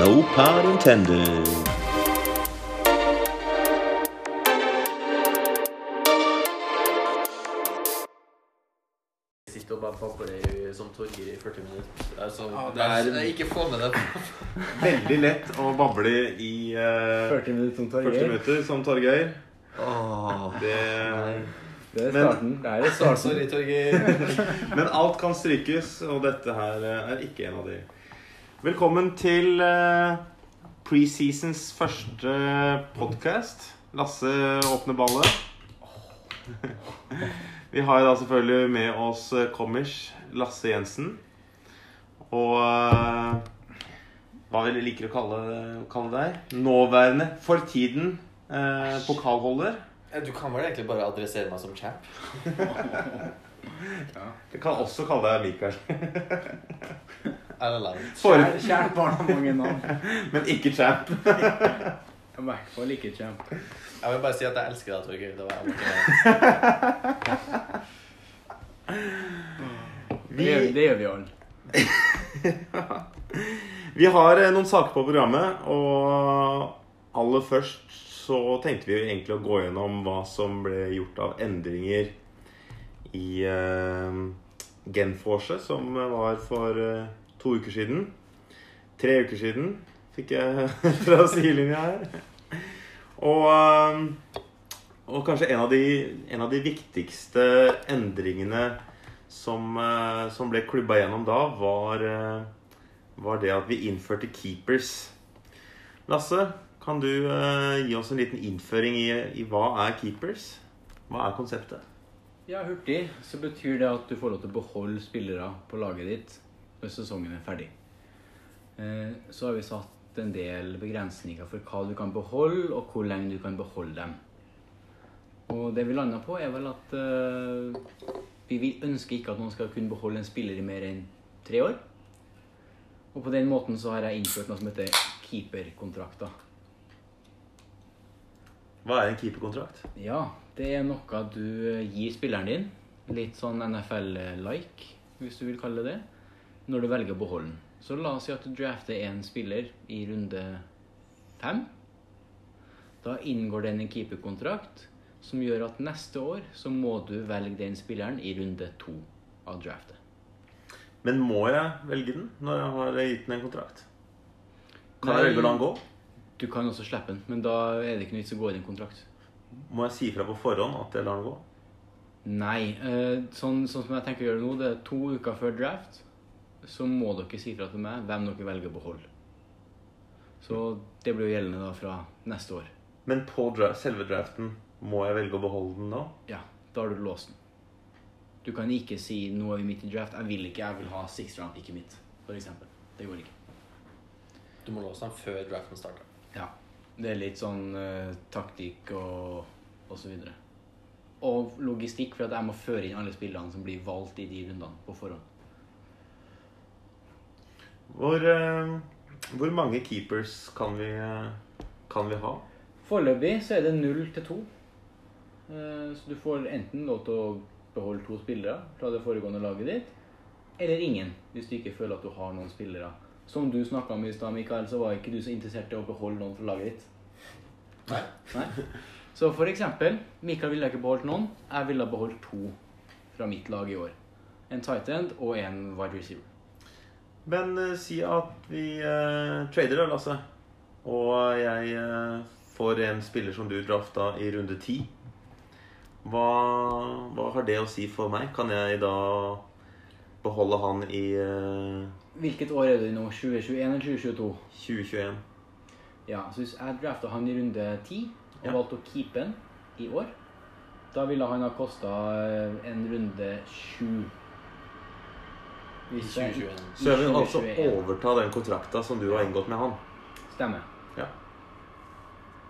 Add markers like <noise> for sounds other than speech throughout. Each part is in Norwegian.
No pun intended. Sitte og bare som Torgeir i 40 minutter. Altså, Ja, det det er, ikke få med det. <laughs> Veldig lett å bable i eh, 40 minutter som 40 Torgeir. minutter som Torgeir. Åh, Det, Det er Men- starten. Det er starten. Sorry, Torgeir. <laughs> men alt kan strykes, og dette her eh, er ikke en av de. Velkommen til eh, preseasons første podkast. Lasse åpner ballet. <laughs> Vi har da selvfølgelig med oss eh, Kommers Lasse Jensen. Og eh, hva vil jeg liker å kalle, kalle deg? Nåværende, for tiden, eh, pokalholder. Du kan vel egentlig bare adressere meg som champ? <laughs> Jeg kan også kalle deg <laughs> Mikael, Eller langt? For, Kjært, kjært barn har mange navn. <laughs> men ikke champ. <laughs> I hvert fall ikke champ. Jeg vil bare si at jeg elsker deg, Torgeir. Det var jeg Det gjør, det gjør vi alle. <laughs> Vi har eh, noen saker på programmet, og aller først så tenkte vi egentlig å gå gjennom hva som ble gjort av endringer i uh, Genforce, som var for eh, to uker siden. Tre uker siden, fikk jeg <laughs> fra sidelinja her. Og, eh, og kanskje en av, de, en av de viktigste endringene som, eh, som ble klubba gjennom da, var eh, var det at vi innførte keepers. Lasse, kan du eh, gi oss en liten innføring i, i hva er keepers? Hva er konseptet? Ja, hurtig så betyr det at du får lov til å beholde spillere på laget ditt når sesongen er ferdig. Eh, Så har vi satt en del begrensninger for hva du kan beholde, og hvor lenge du kan beholde dem. Og det vi landa på, er vel at eh, vi vil ønsker ikke at noen skal kunne beholde en spiller i mer enn tre år. Og på den måten så har jeg innført noe som heter keeperkontrakter. Hva er en keeperkontrakt? Ja, det er noe du eh, gir spilleren din. Litt sånn NFL-like, hvis du vil kalle det det. Når du velger å beholde den. Så la oss si at du drafter en spiller i runde fem. Da inngår den en keeperkontrakt som gjør at neste år så må du velge den spilleren i runde to av draftet. Men må jeg velge den når jeg har gitt den en kontrakt? Kan Nei. jeg velge å la den gå? Du kan også slippe den, men da er det ikke noe vits å gå inn i en kontrakt. Må jeg si fra på forhånd at jeg lar den gå? Nei. eh, Sånn, sånn som jeg tenker å gjøre det nå, det er to uker før draft, så må dere si fra til meg hvem dere velger å beholde. Så det blir jo gjeldende da fra neste år. Men på draft, selve draften, må jeg velge å beholde den da? Ja, da har du låst den. Du kan ikke si 'nå er vi midt i draft', 'jeg vil ikke, jeg vil ha six round ikke mitt', for eksempel. Det går ikke. Du må låse den før draften starter. Ja. Det er litt sånn uh, taktikk og, og så videre. Og logistikk, for at jeg må føre inn alle spillene som blir valgt i de rundene på forhånd. Hvor, uh, hvor mange keepers kan vi, uh, kan vi ha? Foreløpig så er det null til to. Eh, Så du får enten lov til å beholde to spillere fra det foregående laget ditt, eller ingen, hvis du ikke føler at du har noen spillere. Som du snakka om i stad, Mikael, så var ikke du så interessert i å beholde noen fra laget ditt. Nei. Nei. Så for eksempel, Mikael ville ikke beholdt noen. Jeg ville beholdt to fra mitt lag i år. En tight end og en wide receiver. Men uh, si at vi uh, trader da, Lasse. Og jeg uh, får en spiller som du drafta i runde ti. Hva, hva har det å si for meg? Kan jeg da beholde han i eh, Hvilket år er du i nå? 2021 eller 2022? 2021? Ja, så hvis jeg drafta han i runde 10 og Ja. valgte å keepe han i år, da ville han ha kosta en runde 7. I Hvis jeg- 2021. Så jeg vil I altså 2021. overta den kontrakta som du har inngått med han. Stemmer. Ja.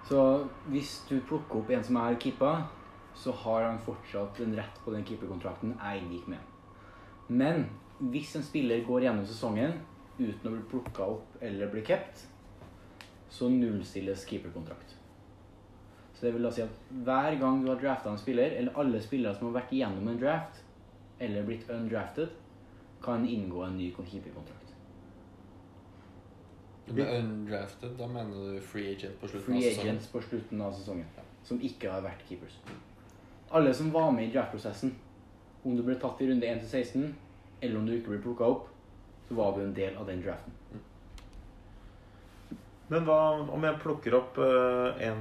Så hvis du plukker opp en som jeg har keepa, så har han fortsatt en rett på den keeperkontrakten jeg inngikk med. Men hvis en spiller går gjennom sesongen uten å bli plukka opp eller bli kept, så nullstilles keeperkontrakt. Så det vil da si at hver gang du har drafta en spiller, eller alle spillere som har vært gjennom en draft, eller blitt undrafted, kan inngå en ny keeperkontrakt. Med undrafted, da mener du free agent på slutten Free av sesongen? Free agents på slutten av sesongen som ikke har vært keepers. Alle som var med i draft-prosessen, om du ble tatt i runde 1 til 16, eller om du ikke blir plukka opp, så var du en del av den draften. Men hva om jeg plukker opp uh, en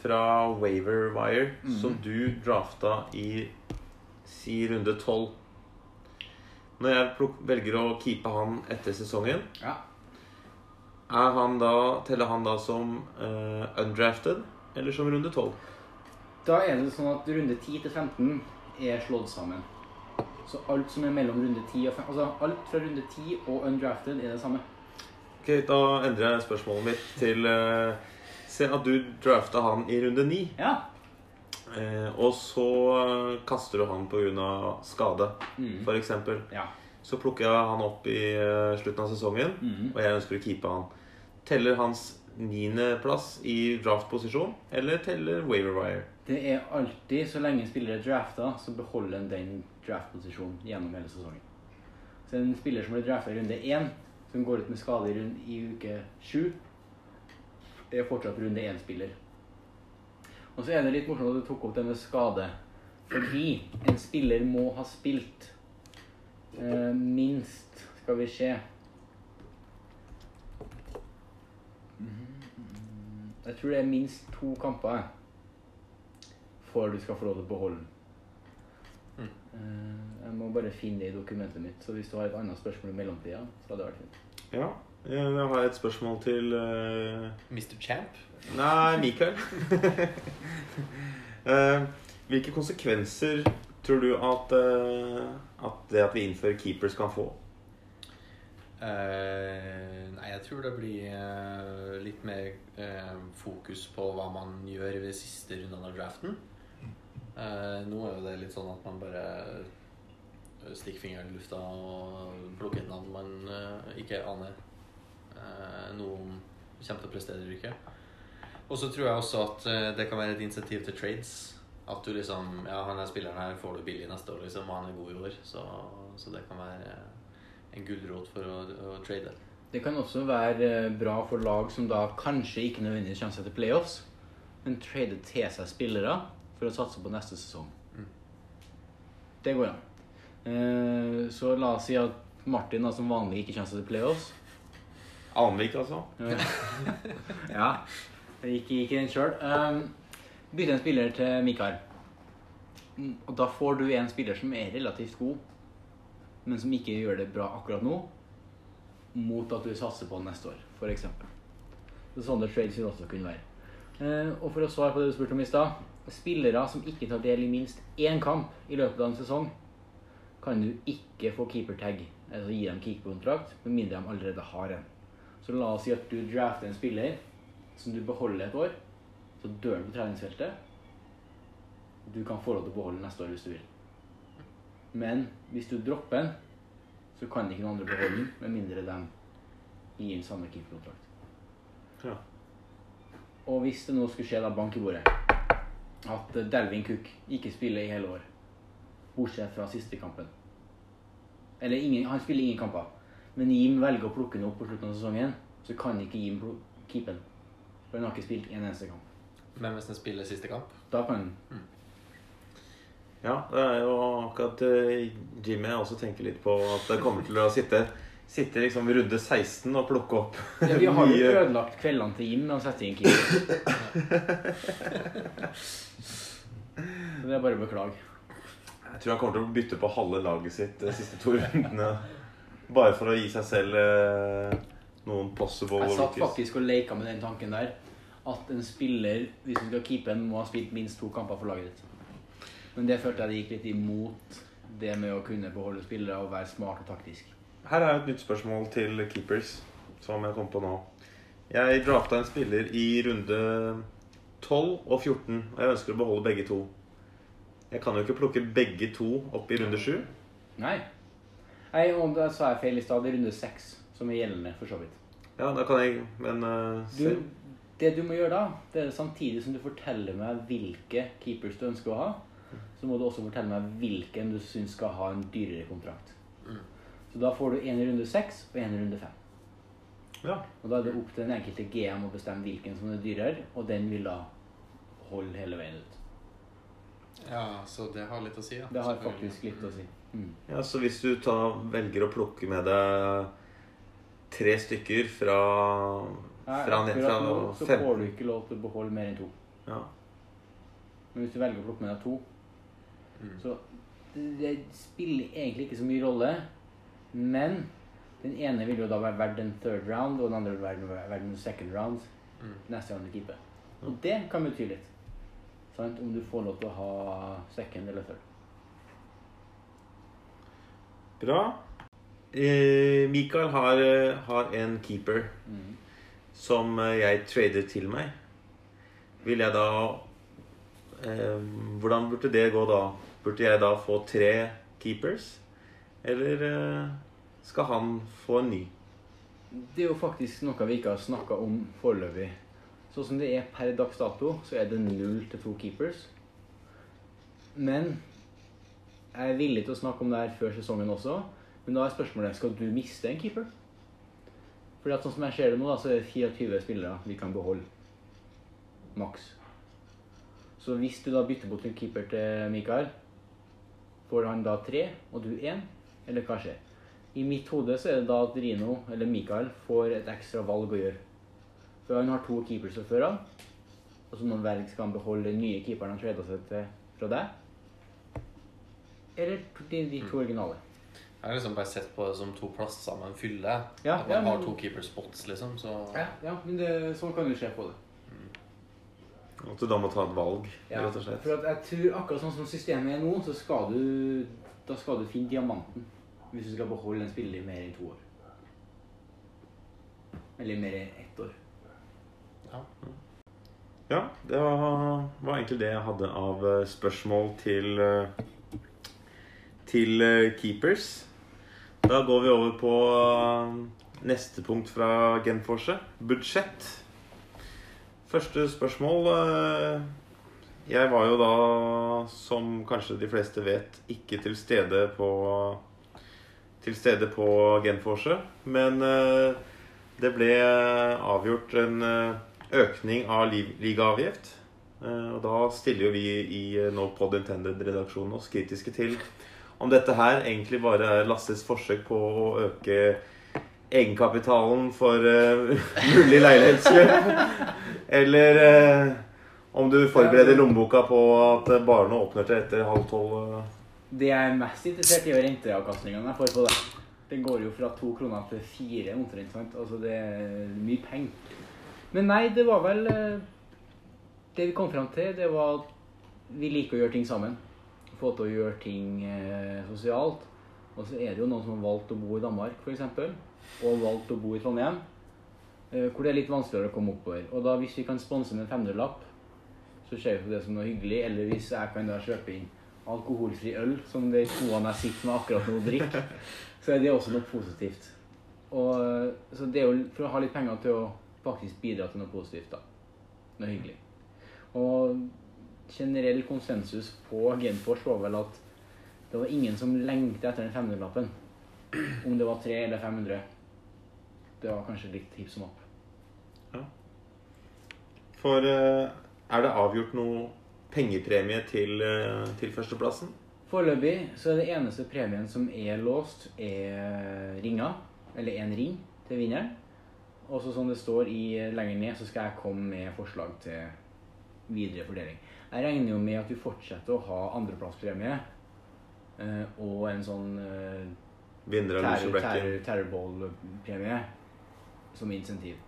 fra Waver Wire Mhm. som du drafta i si runde 12? Når jeg pluk velger å keepe han etter sesongen, Ja. er han da, teller han da som uh, undrafted eller som runde 12? Da er det sånn at runde 10 til 15 er slått sammen. Så alt som er mellom runde 10 og 5 Altså alt fra runde 10 og undrafted er det samme. Ok, Da endrer jeg spørsmålet mitt til eh, Se at du drafta han i runde 9, Ja. eh, og så kaster du han pga. skade, Mm. f.eks. Ja. Så plukker jeg han opp i eh, slutten av sesongen, mm. og jeg ønsker å keepe han. Teller hans niendeplass i draftposisjon, eller teller waiver wire? Det er alltid, så lenge en spiller er drafta, så beholder en den draftposisjonen gjennom hele sesongen. Så en spiller som blir drafta i runde 1, som går ut med skade i, uke 7, er fortsatt runde 1-spiller. Og så er det litt morsomt at du tok opp det med skade. Fordi en spiller må ha spilt eh, minst Skal vi se Jeg tror det er minst to kamper for du skal få lov til å beholde den. Mm. Eh, Jeg må bare finne det i dokumentet mitt. Så hvis du har et annet spørsmål i mellomtida, så hadde det vært fint. Ja. Jeg har et spørsmål til uh... Mr. Champ? Nei, Mikael. uh, <laughs> hvilke konsekvenser tror du at, uh, at det at vi innfører keepers, kan få? Uh, nei, jeg tror det blir uh, litt mer uh, fokus på hva man gjør ved siste runden av draften. Eh, nå er jo det litt sånn at man bare stikker fingeren i lufta og plukker et navn man eh, ikke aner eh, noe om kommer til å prestere eller ikke. Og så tror jeg også at eh, det kan være et insentiv til trades. At du liksom Ja, han der spilleren her får du billig neste år, liksom, og han er god i år. Så, så det kan være en gulrot for å, å trade. Det kan også være eh, bra for lag som da kanskje ikke nødvendigvis seg til playoffs, men trader til seg spillere for å satse på neste sesong. Mm. Det går an. Eh, Så la oss si at Martin da, som vanlig ikke kommer seg til playoffs. Anvik, altså? ja. <laughs> Jeg gikk, gikk i den sjøl. Um, bytte en spiller til Mikael. Mm, Og da får du en spiller som er relativt god, men som ikke gjør det bra akkurat nå, mot at du satser på neste år, f.eks. Sånne trades vil også kunne være. Eh, og for å svare på det du spurte om i stad Spillere som ikke tar del i minst én kamp i løpet av en sesong, kan du ikke få keepertag, altså gi dem keeperkontrakt, med mindre de allerede har en. Så la oss si at du drafter en spiller som du beholder et år, så dør han på treningsfeltet. Du kan få lov til å beholde neste år hvis du vil. Men hvis du dropper den, så kan ikke noen andre beholde den, med mindre de gir den samme keeperkontrakt. Ja. Og hvis det nå skulle skje da bank i bordet, at Delvin Cook ikke spiller i hele år, bortsett fra siste kampen. Eller ingen, han spiller ingen kamper, men Jim velger å plukke den opp på slutten av sesongen, så kan ikke Jim keepe den. For han har ikke spilt en eneste kamp. Men hvis den spiller siste kamp? Da kan han Ja, det er jo akkurat eh, Jimmy jeg også tenker litt på at det kommer til å sitte Sitte liksom ved runde 16 og plukke opp ja, Vi har jo ødelagt kveldene til Jim med å sette inn keeper. Så det er bare å beklage. Jeg tror han kommer til å bytte på halve laget sitt de siste to rundene. Bare for å gi seg selv eh, noen possible Jeg satt faktisk og leka med den tanken der. At en spiller, hvis du skal keepe en, må ha spilt minst to kamper for laget ditt. Men det følte jeg det gikk litt imot det med å kunne beholde spillere og være smart og taktisk. Her er et nytt spørsmål til keepers, som jeg kom på nå. Jeg drafta en spiller i runde 12 og 14, og jeg ønsker å beholde begge to. Jeg kan jo ikke plukke begge to opp i runde 7. Nei. Nei, og da sa jeg feil i stad. Det er runde 6 som er gjeldende, for så vidt. Ja, da kan jeg Men uh, Du, det du må gjøre da, det er samtidig som du forteller meg hvilke keepers du ønsker å ha, så må du også fortelle meg hvilken du syns skal ha en dyrere kontrakt. Så da får du en i runde seks og en i runde fem. Ja. Og da er det opp til den enkelte GM å bestemme hvilken som er dyrere, og den vil da holde hele veien ut. Ja, så det har litt å si, ja. Det har faktisk litt å si. Mm. ja, så hvis du tar, velger å plukke med deg tre stykker fra, Nei, fra, fra akkurat nå så fem får du ikke lov til å beholde mer enn to. ja. Men hvis du velger å plukke med deg to, Mm. så det, det spiller egentlig ikke så mye rolle. Men den ene vil jo da være verdt en third round, og den andre vil være verdt en second round Mm. neste gang du keeper. Og det kan bety litt. Sant? Om du får lov til å ha second eller third. Bra. Eh, Mikael har, eh, har en keeper Mm. som eh, jeg trader til meg. Vil jeg da eh, Hvordan burde det gå da? Burde jeg da få tre keepers? Eller eh, skal han få en ny? Det er jo faktisk noe vi ikke har snakka om foreløpig. Sånn som det er per dags dato, så er det null til to keepers. Men jeg er villig til å snakke om det her før sesongen også. Men da er spørsmålet skal du miste en keeper. Fordi at sånn som jeg ser det nå, da, så er det 24 spillere vi kan beholde. Maks. Så hvis du da bytter bort en keeper til Mikael, får han da tre, og du én? Eller hva skjer? I mitt hode så er det da at Rino, eller Mikael, får et ekstra valg å gjøre. For han har to keepers fra før av. Og så må han velge skal han beholde den nye keeperen han trada seg til fra deg. Eller de, de to originale. Jeg har liksom bare sett på det som to plasser man fyller. Ja, At man ja, har men- to keeper spots, liksom. Så Ja, ja men det, sånn kan du se på det. At du da må ta et valg, Ja, rett og slett. For at jeg tror akkurat sånn som systemet er nå, så skal du da skal du finne diamanten. Hvis du skal beholde en spiller i mer enn to år. Eller mer enn ett år. ja. Ja, det var, var egentlig det jeg hadde av eh, spørsmål til eh, til eh, keepers. Da går vi over på neste punkt fra Genforce. Budsjett. Første spørsmål Jeg var jo da, som kanskje de fleste vet, ikke til stede på til stede på Genforce. Men eh, det ble avgjort en eh, økning av li- ligaavgift. Eh, Og da stiller jo vi i No Pod Intended-redaksjonen oss kritiske til om dette her egentlig bare er Lasses forsøk på å øke egenkapitalen for <laughs> mulig leilighetskjøp. Eller om du forbereder lommeboka på at barna barene åpner til etter halv tolv. eh. Det jeg er mest interessert i, er renteavkastningene jeg får på det. Det går jo fra to kroner til fire omtrent. sant? Altså det er mye penger. Men nei, det var vel eh, Det vi kom fram til, det var at vi liker å gjøre ting sammen. Få til å gjøre ting eh, sosialt. Og så er det jo noen som har valgt å bo i Danmark, f.eks. Og valgt å bo i Trondheim. eh, Hvor det er litt vanskeligere å komme oppover. Og da hvis vi kan sponse med en 500-lapp, så ser vi på det som noe hyggelig. Eller hvis jeg kan da kjøpe inn alkoholfri øl, som de toene jeg sitter med akkurat nå drikker, <laughs> så er det også noe positivt. Og, så det er jo for å ha litt penger til å faktisk bidra til noe positivt, da. Noe hyggelig. Og generell konsensus på Genfors var vel at det var ingen som lengta etter den 500-lappen. Om det var 300 eller 500. Det var kanskje litt hipp som opp. For eh, er det avgjort noe pengepremie til, eh, til førsteplassen? Foreløpig så er det eneste premien som er låst, er ringer. Eller en ring til vinneren. Og så som det står i lenger ned, så skal jeg komme med forslag til videre fordeling. Jeg regner jo med at vi fortsetter å ha andreplasspremie eh, og en sånn eh, Vinner av terror, terrorball-premie som insentiv.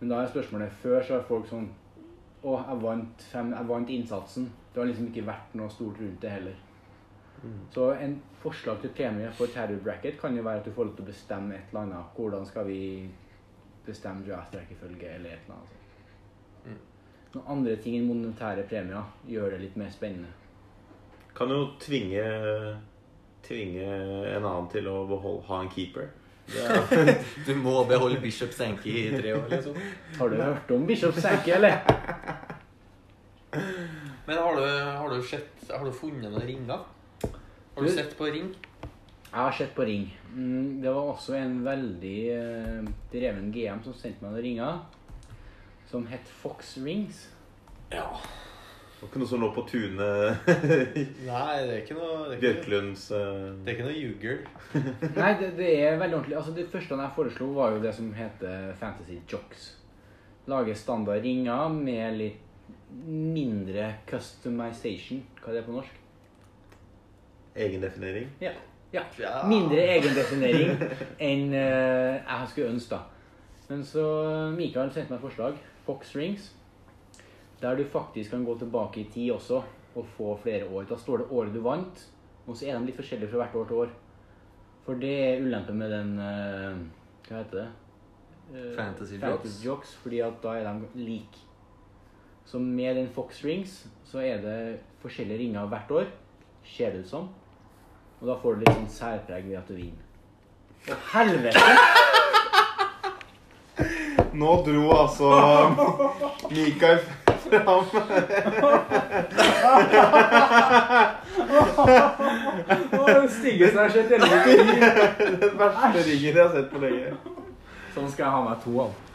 Men da er spørsmålet Før så har folk sånn Å, jeg vant, fem, jeg vant innsatsen. Det har liksom ikke vært noe stort rundt det heller. Så en forslag til premie for terror bracket kan jo være at du får lov til å bestemme et eller annet. Hvordan skal vi bestemme draft-rekkefølge eller et eller annet. Mm. Noen andre ting enn monetære premier gjør det litt mer spennende. Kan jo tvinge, tvinge en annen til å beholde, ha en keeper. Er, <laughs> Du må beholde Bishop Sankey i tre år, liksom. Har du hørt om Bishop Sanke, eller? <laughs> Men har du, har du sett Har du funnet noen ringer? Har du Du- sett på ring? Jeg har sett på ring. Mm, Det var også en veldig eh, dreven GM som sendte meg noen ringer. Som het Fox Rings. Ja. Det var ikke noe som lå på tunet <laughs> Nei, det er ikke noe Bjørklunds eh, det er ikke noe jugel. <laughs> Nei, det, det er veldig ordentlig. Altså, Det første jeg foreslo, var jo det som heter Fantasy Jocks. Lage standard ringer med litt mindre customization. Hva er det på norsk? egendefinering. Ja. ja. Mindre egendefinering enn uh, jeg skulle ønske, da. Men så Mikael sendte meg et forslag. Fox Rings. Der du faktisk kan gå tilbake i tid også og få flere år. Da står det året du vant, og så er de litt forskjellige fra hvert år til år. For det er ulempen med den uh, Hva heter det? Uh. Fantasy Jocks. Fordi at da er de like. Så med den Fox Rings så er det forskjellige ringer hvert år, ser det ut som. Og da får du litt sånn særpreg ved at du vinner. Å, helvete! Nå dro altså Mikael fram det styggeste jeg har sett i hele mitt liv. den verste ringen jeg har sett på lenge. Sånn skal jeg ha meg to av.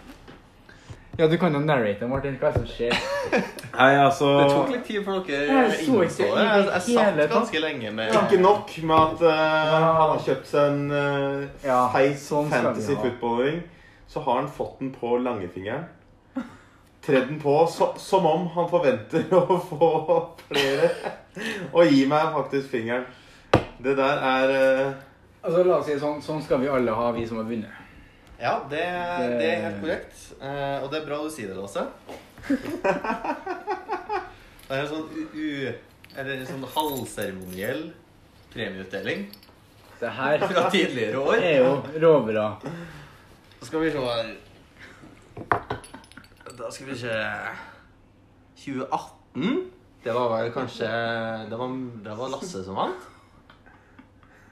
Ja, du kan jo narrate, Martin. Hva er det som skjer? <laughs> Nei, altså Det tok litt tid for dere Jeg så ikke innså det. Jeg, jeg satt ganske lenge med Ikke nok med at eh, han har kjøpt seg en uh, Ja, feit sånn fantasy footballing, så har han fått den på langefingeren. Tredd den på så, som om han forventer <laughs> å få flere. Og gi meg faktisk fingeren. Det der er uh... Altså, la oss si det sånn, sånn skal vi alle ha, vi som har vunnet. Ja, det, det er helt korrekt. Eh, og det er bra du sier det, Lasse. <laughs> Det er en sånn u... u eller en sånn halvseremoniell premieutdeling Det her fra tidligere år. er jo råbra. Så skal vi se her Da skal vi se 2018. Det var vel kanskje Det var, det var Lasse som vant.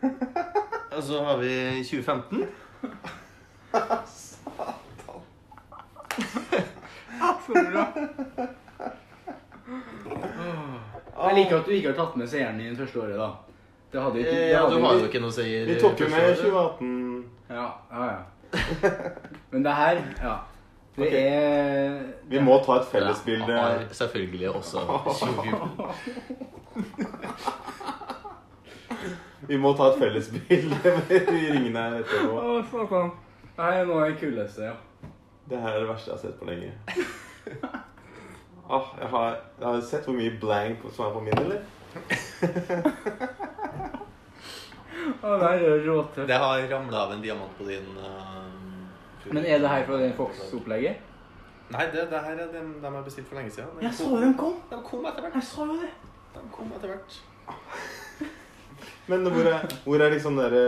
<laughs> Og så har vi 2015. Så bra. Jeg liker at du ikke har tatt med seieren i det første året, da. Det hadde ikke det Ja, hadde du har jo ikke- noe seier. Vi tok jo med året. 2018 Ja, ja, ja. Men det her, ja. Det Ok. er Vi må ta et fellesbilde. har selvfølgelig også 2014. Vi må ta et fellesbilde med de ringene etterpå. Å, satan. Det nå er det kuleste, ja. Det her er det verste jeg har sett på lenge. Ah, jeg, har, jeg har sett hvor mye blank som er på min, eller? ah, det her er råtøft. Det har ramla av en diamant på din uh, Men er det her fra den Fox-opplegget? Nei, det, det her er den de har bestilt for lenge siden. De Jeg så den dem kom. De kom etter hvert. Jeg sa jo det. De kom etter hvert. Men hvor er, hvor er liksom dere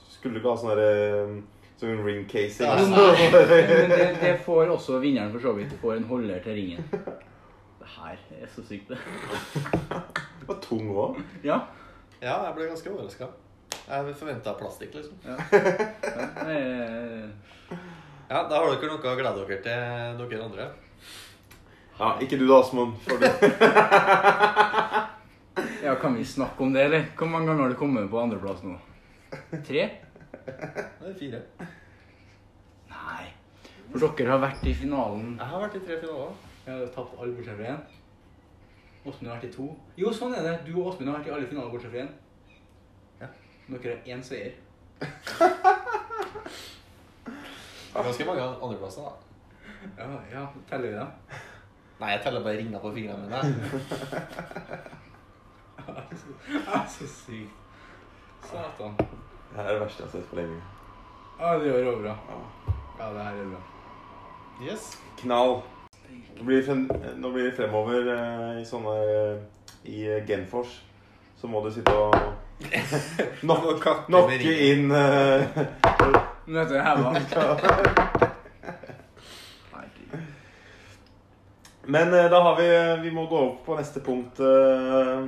Skulle du ikke ha sånn derre Sånn ring casing? Ja, Men <laughs> det, det får også vinneren for så vidt. Får en holder til ringen. Det her er så sykt, det. <laughs> Det var tung òg. Ja. Ja, jeg ble ganske overraska. Jeg forventa plastikk, liksom. ja. <laughs> Ja, Da har dere noe å glede dere til, dere andre. Ja, ikke du da, Asmund. Ja, Kan vi snakke om det, eller? Hvor mange ganger har du kommet på andreplass nå? Tre? Det er fire. Nei. For dere har vært i finalen. Jeg har vært i tre finaler. Jeg har tapt alle bortsett fra én. Åsmund har vært i to. Jo, sånn er det. Du og Åsmund har vært i alle finaler bortsett fra én. Ja. Dere har én seier. Ganske mange andreplasser, da. Ja, ja, teller vi dem? Nei, jeg teller bare ringer på fingrene mine. <laughs> Ah, så sykt. Satan. Det her er det verste jeg har sett på lenge. Ja, det gjør det bra. Ja, det her er bra. Yes. Knall. Nå blir frem, nå blir det fremover eh, i sånne I eh, Genfors så må du sitte og <laughs> nok, nokke inn eh, dette er. <laughs> Men eh, da har vi Vi må gå opp på neste punkt eh,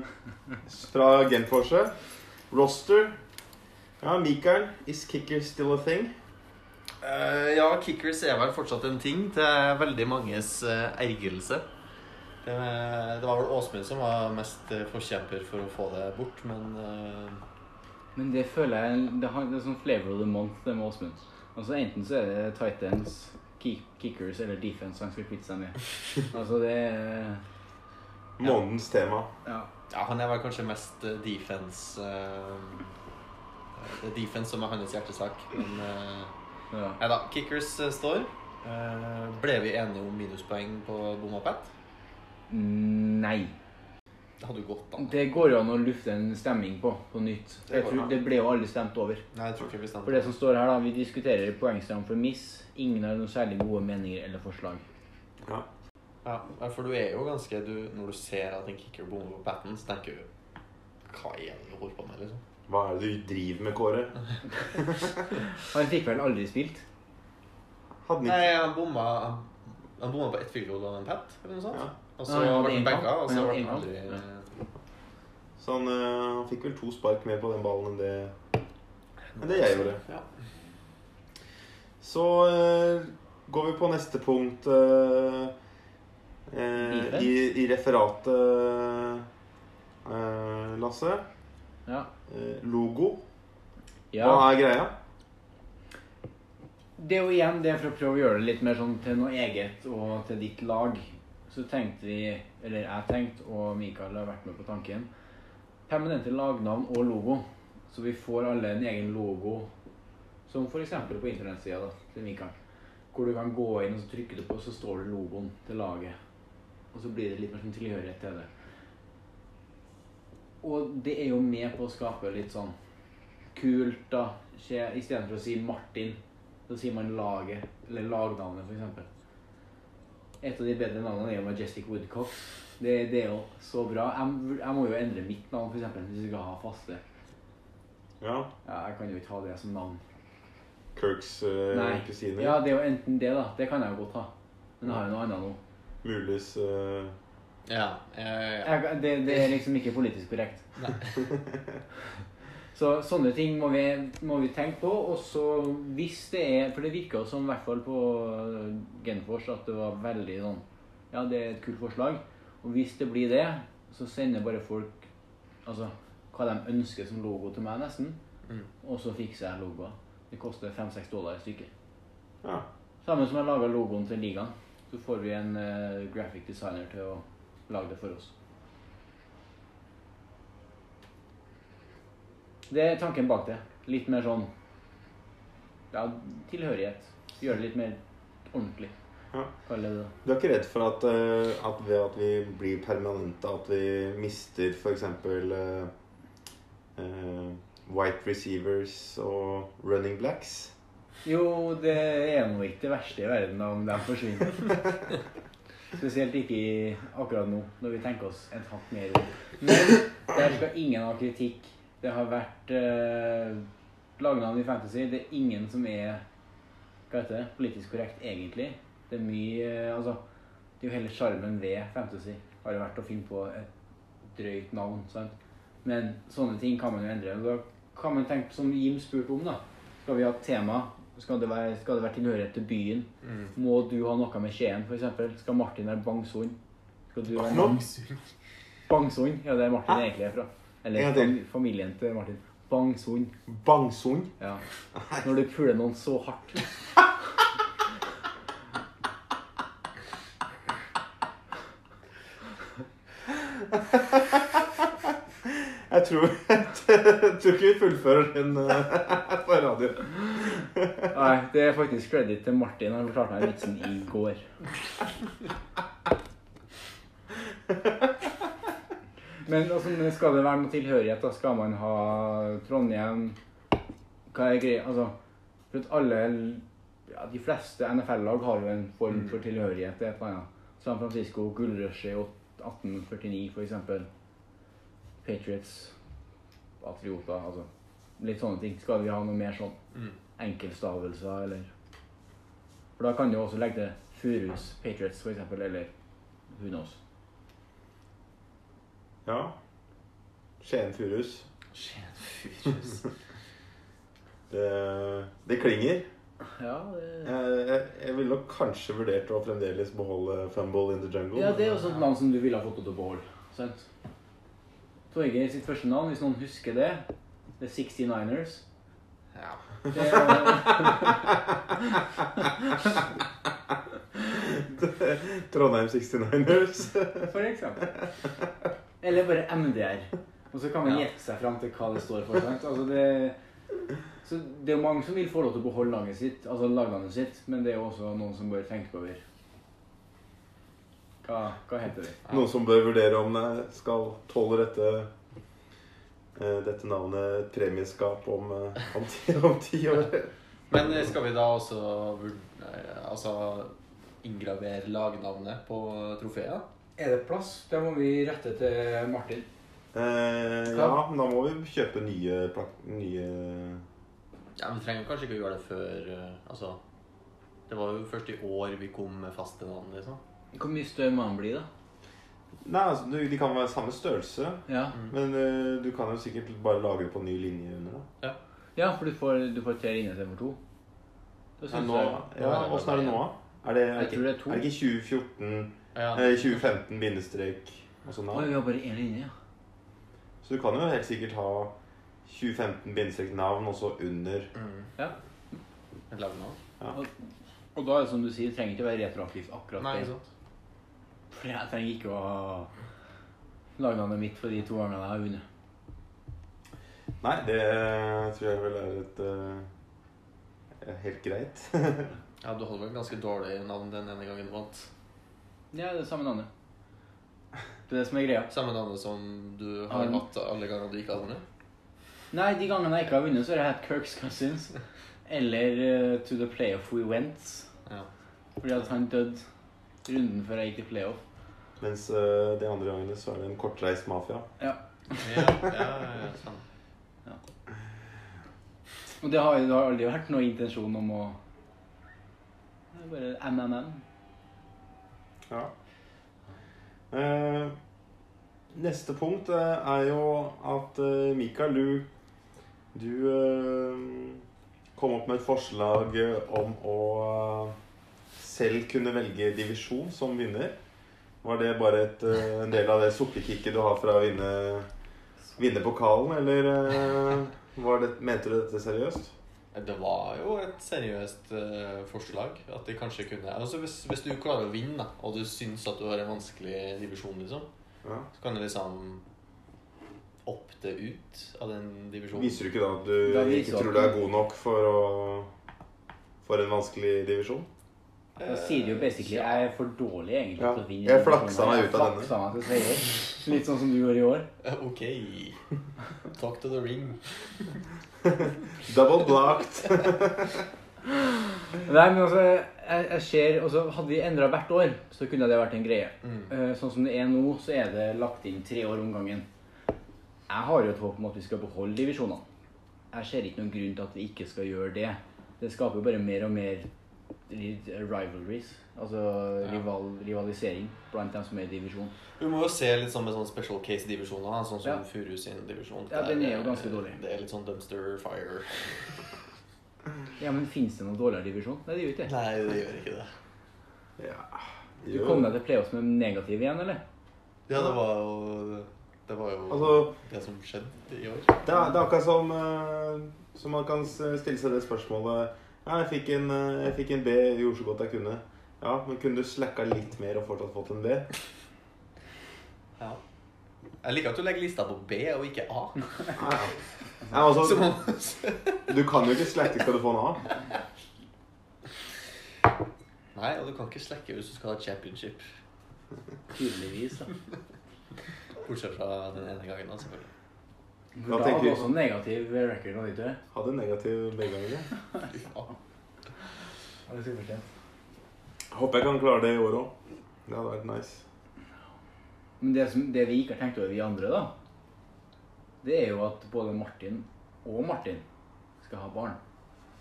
fra Genforset. Roster. Ja, Mikael. Is kicker still a thing? Uh, ja, kickers er vel fortsatt en ting til veldig manges uh, ergrelse. Det, det var vel Åsmund som var mest eh, forkjemper for å få det bort, men uh... Men det føler jeg Det, har, det er sånn flavor of the month, det med Åsmund. Altså Enten så er det Titans, kick, kickers eller defense han skal kvitte seg med. <laughs> Altså det er Månedens tema. Ja. Ja, han er vel kanskje mest defense Det er defense som er hans hjertesak. Men eh, ja. nei da. Kickers eh, står. Eh, ble vi enige om minuspoeng på bomma og pett? Mm, Nei. Det hadde jo gått an. Det går jo an å lufte en stemming på på nytt. Det Jeg tror, det ble jo aldri stemt over. Nei, jeg tror ikke vi stemte. For det som står her, da, vi diskuterer poengstram for miss. Ingen har noen særlig gode meninger eller forslag. Ja. Ja, ja, for du er jo ganske du, Når du ser at en kicker bommer på patten, så tenker du Hva er det du holder på med, liksom? Hva er det du driver med, Kåre? <laughs> Han fikk vel aldri spilt? Hadde han Nei, han bomma Han, bomma på ett goal og en pett, eller noe sånt. Ja. Og så Ja, ja, ble han benka, og så ble han aldri Så han, eh, han fikk vel to spark mer på den ballen enn det enn det jeg gjorde. Ja. Så eh, går vi på neste punkt uh, uh, i, i referatet, uh, Lasse. Ja. Eh, logo. ja. Hva er greia? Det er jo igjen det for å prøve å gjøre det litt mer sånn til noe eget og til ditt lag. Så tenkte vi, eller jeg tenkte, og Mikael har vært med på tanken, permanente lagnavn og logo. Så vi får alle en egen logo, som f.eks. på internettsida til Mikael. Hvor du kan gå inn og så trykker du på, så står det logoen til laget. Og så blir det litt mer sånn tilhørighet til det. Og det er jo med på å skape litt sånn kult, da. Istedenfor å si Martin, så sier man laget, eller lagnavnet, f.eks. Et av de bedre navnene er jo Majestic Woodcock. Det, det er jo så bra. Jeg, jeg må jo endre mitt navn, f.eks., hvis jeg skal ha faste. Ja. Ja, jeg kan jo ikke ha det som navn. Kirks uh, Nei. kusine? Ja, det er jo enten det, da. Det kan jeg jo godt ha. Men jeg har jo noe annet nå. Muligens eh, Ja, ja, ja. Jeg, det, det er liksom ikke politisk korrekt. <laughs> Så sånne ting må vi, må vi tenke på. Og så hvis det er For det virka som, i hvert fall på Genfors, at det var veldig sånn Ja, det er et kult forslag. Og hvis det blir det, så sender bare folk altså hva de ønsker som logo til meg, nesten. Mm. Og så fikser jeg logoer. Det koster fem-seks dollar stykket. Ja. Samme som jeg laga logoen til ligaen. Så får vi en uh, graphic designer til å lage det for oss. Det er tanken bak det. Litt mer sånn ja, tilhørighet. Gjøre det litt mer ordentlig. Ja. Det det. Du er ikke redd for at, eh, at ved at vi blir permanente, at vi mister f.eks. Uh, uh, white receivers og running blacks? Jo, det er nå ikke det verste i verden om de forsvinner. <laughs> Spesielt ikke i, akkurat nå, når vi tenker oss et hakk mer om. Men der skal ingen ha kritikk. Det har vært eh, lagnavn i Fantasy. Det er ingen som er hva heter det, politisk korrekt, egentlig. Det er mye Altså, det er jo hele sjarmen ved Fantasy har jo vært å finne på et drøyt navn. sant? Men sånne ting kan man jo endre. Da kan man tenke, som Jim spurte om, da. Skal vi ha tema? Skal det være, skal det være tilhørighet til byen? Mm. Må du ha noe med Skien, f.eks.? Skal Martin være Bangsund? Skal du være Bangsund? Bangsund? Ja, det er Martin Hæ? egentlig er fra. Eller fam familien til Martin. Bangsund. Bangsund? Ja. Når du puler noen så hardt. <laughs> Jeg tror, <laughs> jeg tror ikke vi fullfører den eh, <laughs> på radio. <laughs> Nei, det er faktisk credit til Martin. Han forklarte meg vitsen i går. Men altså, skal det være noe tilhørighet, da skal man ha Trondheim Hva er greia? Altså, for alle ja, De fleste NFL-lag har jo en form for tilhørighet til et eller annet. San Francisco, gullrushet i 1849 f.eks. Patriots, patrioter altså Litt sånne ting. Skal vi ha noe mer sånn Mm. enkeltstavelser, eller For da kan du også legge til Furus, Patriots for eksempel, eller who knows. Ja. Skien Furus. Skien Furus. <laughs> Det, det klinger. Ja, det, Jeg, jeg, jeg ville nok kanskje vurdert å fremdeles beholde Fumble in the Jungle. ja, det er også et navn som du ville ha fått til å beholde. Sant? Torgeir sitt første navn, hvis noen husker det, The 69ers. Ja. Det <laughs> er, Trondheim 69ers. for eksempel. Eller bare MDR. Og så kan man Ja. gjette seg fram til hva det står for. Altså det, så det er jo mange som vil få lov til å beholde laget sitt, altså lagnavnet sitt, men det er jo også noen som bør tenke over Hva, hva heter det? Noen som bør vurdere om det skal tåle dette eh, dette navnet et premieskap om, eh, om, ti, om ti år. Men eh, skal vi da også altså, inngravere lagnavnet på trofeet? Er det plass? Det må vi rette til Martin. Eh, ja, men da må vi kjøpe nye, nye Ja, Vi trenger kanskje ikke å gjøre det før Altså Det var jo først i år vi kom med faste navn, liksom. Hvor mye større må han bli, da? Nei, altså, du- De kan være samme størrelse, Ja, men uh, du kan jo sikkert bare lage det på ny linje under. da. ja for du får, du får tre linjer istedenfor to. Ja, nå, ja, Åssen er det nå, da? Er det, er er er det ikke 2014 Ja, eh, 2015 bindestrek og sånn? Oi, vi har bare én linje, ja. Så du kan jo helt sikkert ha 2015 bindestrek navn og så under mm. Ja. Et lagnavn. Og da er det som du sier, trenger ikke å være retroaktivt akkurat Nei, det. ikke sant. Jeg trenger ikke å lage navnet mitt for de to gangene jeg har vunnet. Nei, det tror jeg vel er et uh, helt greit. <laughs> Ja, du hadde vel ganske dårlig navn den ene gangen du vant. Ja, det er samme navnet. Det er det som er greia. Samme navnet som du har Ja. hatt alle gangene du ikke har vunnet. Nei, de gangene jeg ikke har vunnet, så har jeg hatt Kirks Cousins. Eller uh, To the Playoff We Went. Ja. Fordi at han døde runden før jeg gikk til playoff. Mens uh, de andre gangene så er det en kortreist mafia. Ja, ja, ja, ja, sånn. <laughs> Og det har, det har aldri vært noen intensjon om å Det er bare MMM. Ja. Eh, neste punkt eh, er jo at eh, Mikael, du, du eh, kom opp med et forslag om å selv kunne velge divisjon som vinner. Var det bare et, eh, en del av det sukkerkicket du har fra å vinne, vinne pokalen, eller eh, var det, mente du dette seriøst? Det var jo et seriøst eh, forslag. At de kanskje kunne Altså hvis, hvis du klarer å vinne, da, og du syns at du har en vanskelig divisjon, liksom, Ja. så kan du liksom opte ut av den divisjonen. Viser du ikke da at du ikke tror du er god nok for, å, for en vanskelig divisjon? Da sier du jo basically jeg er for dårlig egentlig Ja, til å vinne. jeg flaksa meg ut av denne. Litt sånn som du gjorde i år. <laughs> Eh, Ok. Talk to the ring. <laughs> Double blocked. <laughs> Nei, men altså, jeg, jeg ser altså, Hadde vi endra hvert år, så kunne det vært en greie. Mm. Eh, Sånn som det er nå, så er det lagt inn tre år om gangen. Jeg har jo et håp om at vi skal beholde divisjonene. Jeg ser ikke noen grunn til at vi ikke skal gjøre det. Det skaper jo bare mer og mer rivalries. Altså Ja. rival, rivalisering blant dem som er i divisjon. Vi må jo se litt sånn med sånn special case-divisjoner, sånn som Ja. Furu sin divisjon. Ja, den er jo ganske dårlig. Det er litt sånn dumpster fire. <laughs> Ja, men Fins det noen dårligere divisjon? Nei, det gjør ikke det. Nei, det gjør ikke det. Ja. Du kom deg til playoffs med negativ igjen, eller? Ja, det var jo Det var jo Altså- det som skjedde i år. Det er, det er akkurat som, eh, som man kan stille seg det spørsmålet ja, jeg, fikk en, eh, jeg fikk en B, jeg gjorde så godt jeg kunne. Ja, men kunne du slacka litt mer og fortsatt fått en B? <laughs> Ja. Jeg liker at du legger lista på B og ikke A. Ja, ja. Ja, altså, <laughs> du kan jo ikke slacke skal du få en A. Nei, og du kan ikke slekke hvis du skal ha championship. Tydeligvis. da. Bortsett fra den ene gangen, da, selvfølgelig. Hva da tenker hadde du? også record, hadde du ikke? Hadde negativ begge ganger. <laughs> Ja, det er superkjent. Håper jeg kan klare det i år òg. Det hadde vært nice. Men det, som, det vi ikke har tenkt over, vi andre, da, det er jo at både Martin og Martin skal ha barn.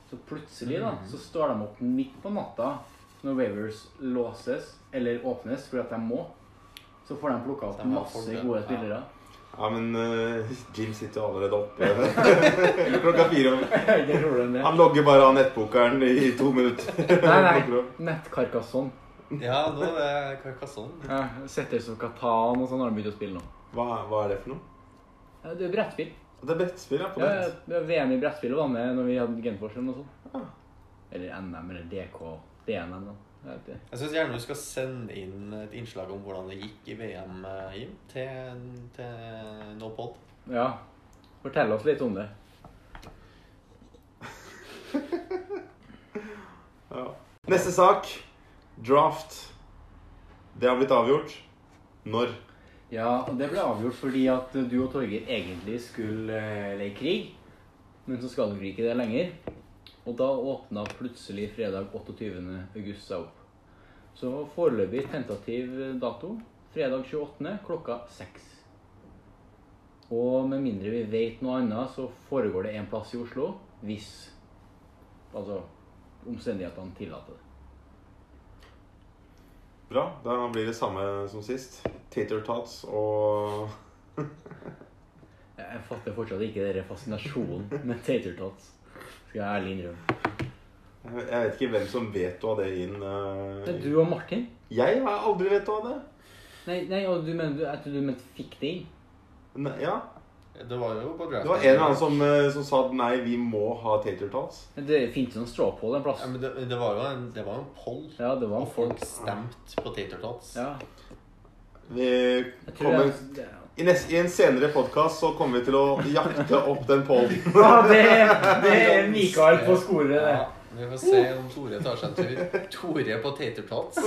Så plutselig da, Mhm. så står de opp midt på natta når waivers låses eller åpnes fordi at de må. Så får de plukka opp masse gode ja. spillere. Ja, men uh, Jim sitter jo allerede oppe <laughs> klokka fire. om-. <laughs> Han logger bare av nettbokeren i to minutter. <laughs> Nei, nei. Nettkarkasson. Ja, nå er det Carcassonne. Ja, Setter som Katan og sånn har de begynt å spille nå. Hva, hva er det for noe? Ja, det er brettspill. Det er brettspill, ja. På Ja, nett. ja, VM i brettspill var med når vi hadde Genforsen og sånn. Ja. Eller NM eller DK. DNM, da. Jeg syns gjerne du skal sende inn et innslag om hvordan det gikk i VM, eh, Jim, til, til NoPod. Ja. Fortell oss litt om det. <laughs> Ja. Neste sak. Draft. Det har blitt avgjort. Når? Ja, det ble avgjort fordi at du og Torgeir egentlig skulle eh, leke krig. Men så skal dere ikke det lenger. Og da åpna plutselig fredag 28. august seg opp. Så foreløpig tentativ dato fredag 28. klokka seks. Og med mindre vi vet noe annet, så foregår det en plass i Oslo hvis altså omstendighetene tillater det. Bra. Da blir det samme som sist. Tater tots og <laughs> Jeg fatter fortsatt ikke denne fascinasjonen med tater tots. Jeg ærlig innrømme. Jeg jeg vet ikke hvem som veto det inn. eh, Det er du og Martin? Jeg har aldri veto av det. Nei, nei og du mener, du, tror du mente fikk det inn? Ne ja. Det var jo på Det var en eller annen som, eh, som sa at nei, vi må ha tater tots. Men Det finnes jo noen strawpoll en plass. Ja, men det, det var jo en, det var jo en poll. Ja, det var Og en folk folk. stemte på Tater Tots. Ja, jeg tror kommer, jeg, det, i, nest, I en senere podkast så kommer vi til å jakte opp den pollen. <laughs> ja, det, det er Mikael på skoret, det. Ja, vi får se om Tore tar seg en tur. Tore på Tater Tots.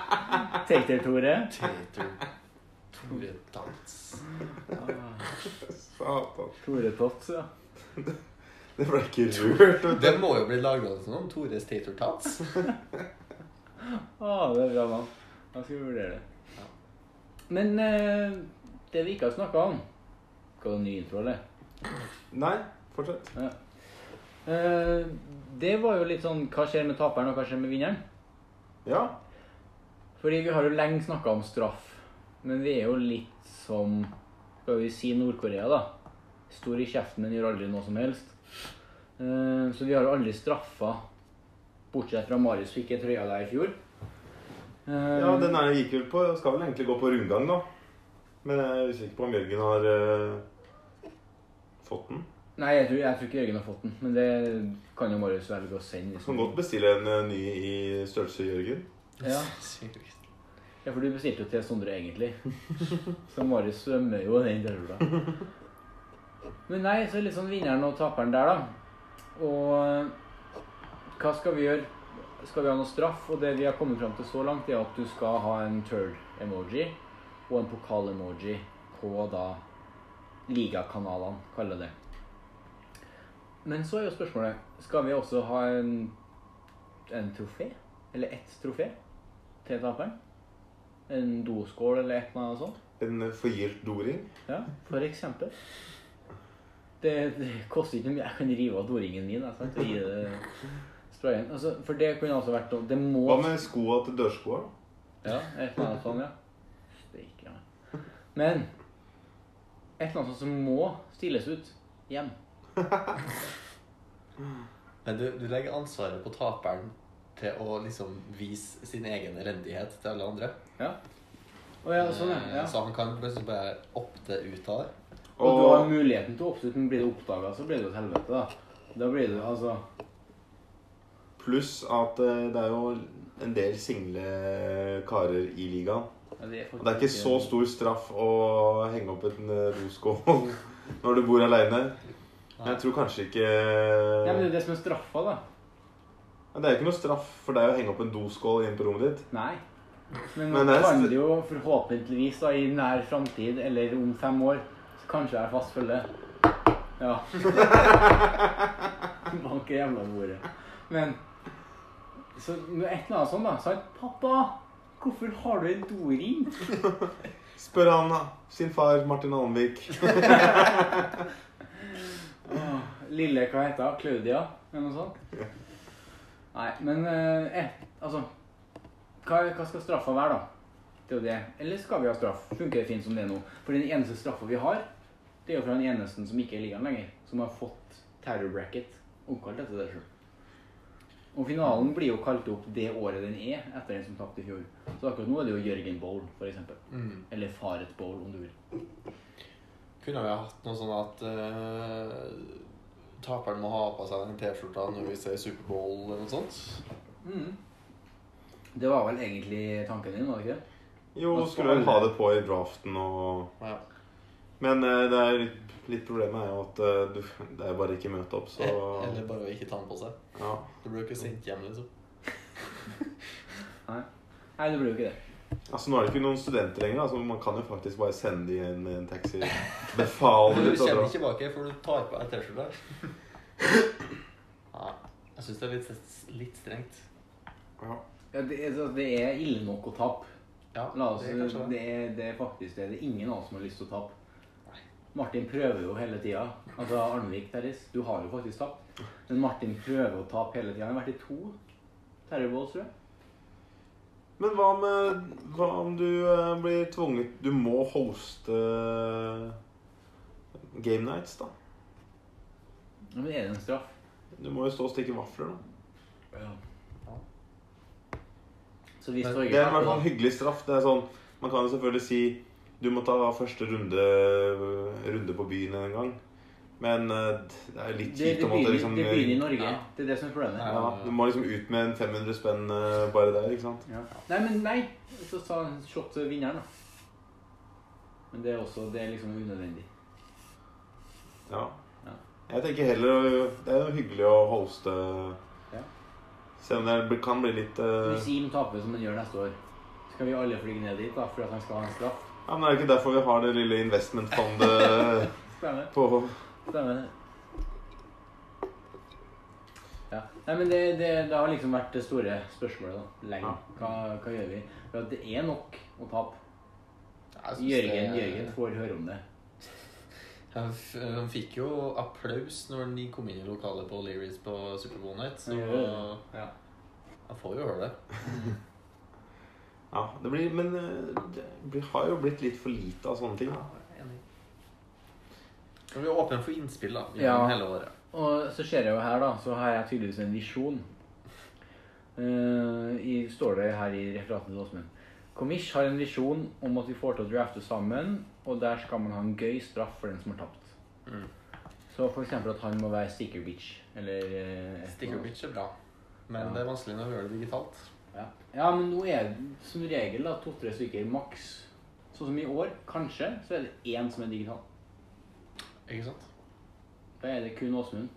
<laughs> Tater-Tore. Tater Tore Tots. Ah, Satan. Tore Tots, ja. <laughs> Det ble ikke rørt. Det må jo bli laga noe om Tores Tater Tots. Ah, det er bra navn. Da skal vi vurdere det. Men eh, det vi ikke har snakka om Skal du ha ny intro, eller? Nei, fortsett. Ja. Eh, det var jo litt sånn Hva skjer med taperen, og hva skjer med vinneren? Ja. Fordi vi har jo lenge snakka om straff, men vi er jo litt som Skal vi si Nord-Korea, da. Stor i kjeften, men gjør aldri noe som helst. Eh, Så vi har jo aldri straffa, bortsett fra Marius fikk en trøye der i fjor. Eh, ja, den er, gikk vel på Skal vel egentlig gå på rundgang, da. Men jeg er usikker på om Jørgen har uh, fått den. Nei, jeg tror, jeg tror ikke Jørgen har fått den, men det kan jo Marius velge å sende. Du kan godt bestille en uh, ny i størrelse, Jørgen. Ja. <laughs> ja, for du bestilte jo til Sondre egentlig. <laughs> Så Marius svømmer jo den T-skjorta. <laughs> Men nei, så er litt sånn vinneren og taperen der, da. Og eh, hva skal vi gjøre? Skal vi ha noe straff? Og det vi har kommet fram til så langt, er at du skal ha en turd-emoji og en pokal-emoji på da ligakanalene, kaller det. Men så er jo spørsmålet Skal vi også ha en, en trofé? Eller ett trofé til taperen? En doskål eller et eller annet sånt? En forgylt doring. Ja, for eksempel. Det, det koster ikke mye. Jeg kan rive av doringen min jeg, sant? og gi det sprayen. Altså, for det kunne altså vært noe Det må Hva med skoa til dørskoa? Ja, et eller annet sånt, ja. Steike meg. Men et eller annet som må stilles ut hjem. <laughs> Men du, du legger ansvaret på taperen til å liksom vise sin egen elendighet til alle andre. Ja. Å ja, sånn, ja. ja. Så han kan plutselig bare opte ut av det. Og du har muligheten til å oppslutte, men blir det oppdaga, så blir det jo et helvete, da. Da blir det altså Pluss at eh, det er jo en del single karer i ligaen. Ja, det, er det er ikke så stor straff å henge opp en eh, doskål <laughs> når du bor aleine. Men jeg tror kanskje ikke Ja, men det er det som er straffa, da. Ja, Det er jo ikke noe straff for deg å henge opp en doskål inn på rommet ditt. Nei. Men, Men nå det kan det jo forhåpentligvis da, i nær framtid, eller om fem år, så kanskje jeg er fast følge. Ja. Bank i jævla bordet. Men så et eller annet sånt, da. Sant? 'Pappa, hvorfor har du en doring?' <laughs> Spør han sin far Martin Almvik. <laughs> Lille, hva heter hun? Claudia? Eller noe sånt? Nei, men eh, eh, altså hva, hva skal straffa være, da? Det er jo det. Eller skal vi ha straff? Funker det fint som det er nå? For den eneste straffa vi har, det er jo fra den eneste som ikke er i ligaen lenger. Som har fått terror bracket. Omkalt etter det sjøl. Og finalen blir jo kalt opp det året den er, etter den som tapte i fjor. Så akkurat nå er det jo Jørgen Bowl, f.eks. Mm. Eller Faret Bowl, om du vil. Kunne vi ha hatt noe sånn at uh, taperen må ha på seg den T-skjorta når vi ser Superbowl eller noe sånt? Mm. Det var vel egentlig tanken din, var det ikke det? Jo, skulle vel ha det på i draften og Ja. Men eh, det er litt, litt problemet er jo at eh, du, det er bare ikke møte opp, så Eller bare å ikke ta den på seg. ja. Du blir jo ikke sendt hjem, liksom. <laughs> Nei. Nei, du blir jo ikke det. Altså Nå er det ikke noen studenter lenger, altså man kan jo faktisk bare sende de igjen med en taxi. Befale Du litt og kommer ikke tilbake før du tar på deg T-skjorta. <laughs> Ja, jeg syns det er litt, litt strengt. Ja. Ja, det, er, det er ille nok å tape. Ja, La oss, det er det. det, er, det er faktisk det. Det er ingen av oss som har lyst til å tape. Martin prøver jo hele tida. Altså Arnvik Terris, du har jo faktisk tapt. Men Martin prøver å tape hele tida. Han har vært i to Terribles, tror jeg. Men hva med Hva om du eh, blir tvunget Du må hoste eh, game nights, da. Ja, Men er det en straff? Du må jo stå og stikke vafler, da. Ja. Så hvis Torgeir Det er i hvert fall en hyggelig straff. Det er sånn, Man kan jo selvfølgelig si du må ta første runde, runde på byen en gang. Men eh, det er litt kjipt å måtte liksom det begynner i Norge. Ja. Det er det som er problemet. Ja. Du må liksom ut med en 500 spenn eh, bare der, ikke sant? Ja. Nei, men nei. Så sa shot vinneren, da. Men det er også Det er liksom unødvendig. Ja. Ja. Jeg tenker heller Det er jo hyggelig å hoste Ja. Selv om det kan bli litt uh... Hvis Im taper som han gjør neste år, skal vi alle fly ned dit da, for at han skal ha en straff? Ja, men Er det ikke derfor vi har det lille investmentfondet på Stemmer det. Ja. Nei, men det, det, det har liksom vært det store spørsmålet da, lenge. Ja. Hva, hva gjør vi? For at det er nok å tape. Jørgen, det- Jørgen får høre om det. Han fikk jo applaus når de kom inn i lokalet på Learys på Superbowl Night. Så. Ja. han får jo høre det. <laughs> Ja, det blir Men eh, det har jo blitt litt for lite av sånne ting. Ja, da. enig. Så vi er åpne for innspill da, gjennom Ja. hele året. Og så ser jeg jo her, da, så har jeg tydeligvis en visjon. Uh, i, står det her i referatet til Åsmund. Komish har en visjon om at vi får til å drafte sammen, og der skal man ha en gøy straff for den som har tapt. Mm. Så eksempel at han må være sticker bitch, eller eh, Sticker bitch er bra, men Ja. det er vanskelig når du gjør det digitalt. Ja. ja, men nå er det som regel da to-tre stykker maks. Sånn som i år, kanskje, så er det én som er digital. Ikke sant? Da er det kun Åsmund.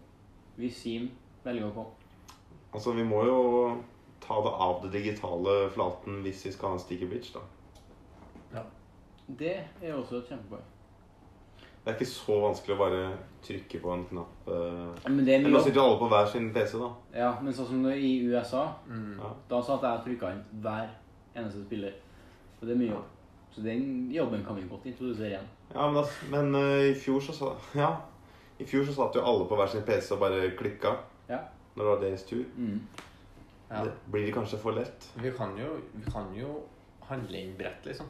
Hvis Sim velger å komme. Altså, vi må jo ta det av det digitale flaten hvis vi skal ha en sticker bitch, da. Ja. Det er også et kjempepoeng. Det er ikke så vanskelig å bare trykke på en knapp. eh. Men det er Men nå sitter alle på hver sin PC, da. Ja, men sånn som i USA, Mm. Da satt jeg og trykka inn hver eneste spiller. Og det er mye jobb. Så den jobben kan vi godt introdusere igjen. Ja, men, da, men uh, i fjor så sa Ja. I fjor så satt jo alle på hver sin PC og bare klikka Ja. når det var deres tur. Mm. Ja. Det blir det kanskje for lett? Vi, kan jo, vi kan jo handle inn brett, liksom.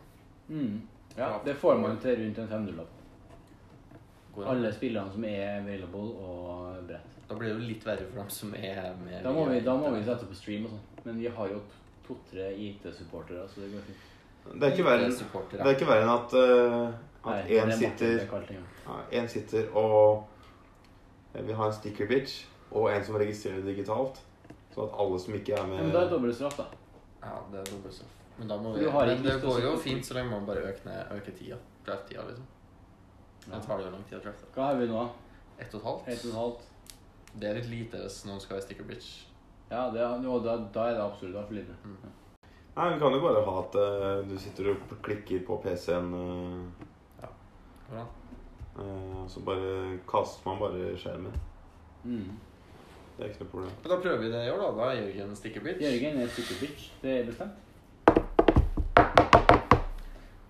Mm. Ja, det får man til rundt en 500-lapp. Alle spillerne som er available og brett. Da blir det jo litt verre for dem som er med Da må vi, da må vi sette på stream og sånn. Men vi har jo to-tre IT-supportere, så det går fint. Det er ikke verre enn at, eh, at én sitter, er ja, en sitter og eh, vil ha en sticker bitch, og en som registrerer digitalt. Sånn at alle som ikke er Ja, med men da er det dobbel straff, da. Ja, det er dobbel straff. Men, da må vi, men det går jo fint så lenge man bare øker, ned, øker tida. Draft-tida, liksom. Det tar det jo lang tid å drafte. Hva har vi nå? Ett og et halvt. Ett og et halvt? Det er litt lite hvis noen skal være sticker bitch. Ja, det er, jo, da, da er det absolutt altfor lite. Mm. Nei, vi kan jo bare ha at uh, du sitter og klikker på PC-en, Ja. Hvordan? Uh, så bare kaster man bare skjermen. Mm. Det er ikke noe problem. Men da prøver vi det i år, da. Da er Jørgen sticker bitch. Jørgen er sticker bitch. Det er bestemt.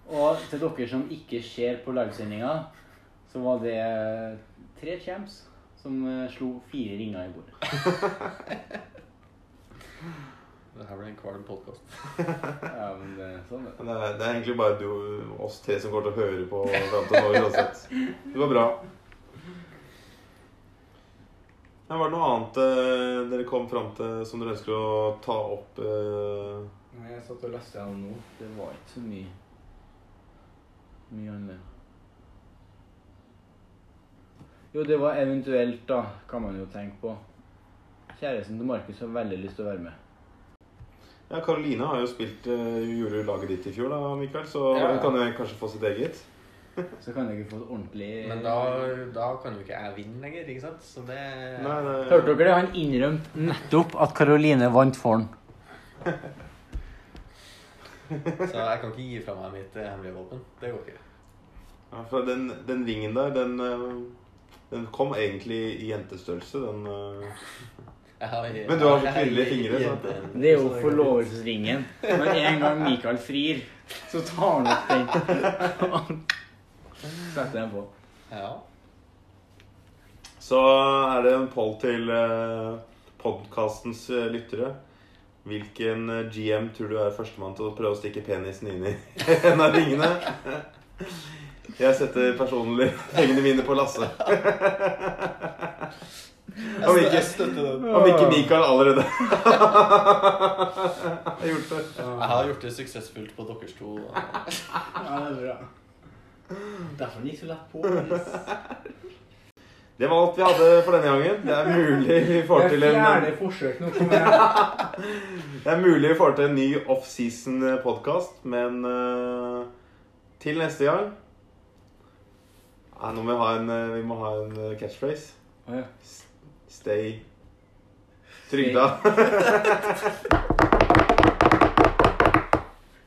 Og til dere som ikke ser på livesendinga, så var det tre champs som eh, slo fire ringer i bordet. <laughs> Det her blir en kvalm podkast. <laughs> Ja, men det, sånn er det. Det er, det er egentlig bare du, oss tre som går til å høre på fram til nå uansett. Det var bra. Ja, var det noe annet eh, dere kom fram til som dere ønsker å ta opp? eh? Nei, Jeg satt og leste gjennom nå. Det var ikke så mye mye annet. Jo, det var eventuelt, da, kan man jo tenke på. Kjæresten til Markus har veldig lyst til å være med. Ja, Karoline har jo spilt uh, Gjorde laget ditt i fjor, da, Mikael. Så Ja. hun kan jo kanskje få sitt eget. <laughs> Så kan jeg ikke få et ordentlig Men da, da kan jo ikke jeg vinne lenger, ikke sant? Så det Nei, nei. Hørte dere det? Han innrømte nettopp at Karoline vant for han. <laughs> Så jeg kan ikke gi fra meg mitt eh, hemmelige våpen. Det går ikke. Ja, for den, den ringen der, den, eh, den kom egentlig i jentestørrelse. Den eh, Jeg Men du har så kvinnelige fingre, så- Det er jo forlovelsesringen. Når en gang Mikael frir, så tar han opp den. Setter den på. Ja. Så er det en poll til uh, podkastens lyttere. Hvilken eh, GM tror du er førstemann til å prøve å stikke penisen inn i <laughs> en av ringene? Jeg setter personlig pengene mine på Lasse. Om ikke, om ikke Mikael allerede har gjort det. Jeg har gjort det suksessfullt på deres to. Ja, det er bra. Derfor gikk så lett på. Det var alt vi hadde for denne gangen. Det er mulig vi får til en. Det er <laughs> mulig vi får til en ny off-season-podkast, men eh, til neste gang Nei, nå må vi ha en, eh, vi må ha en eh, catchphrase. Oh, ja. Stay trygda. <laughs>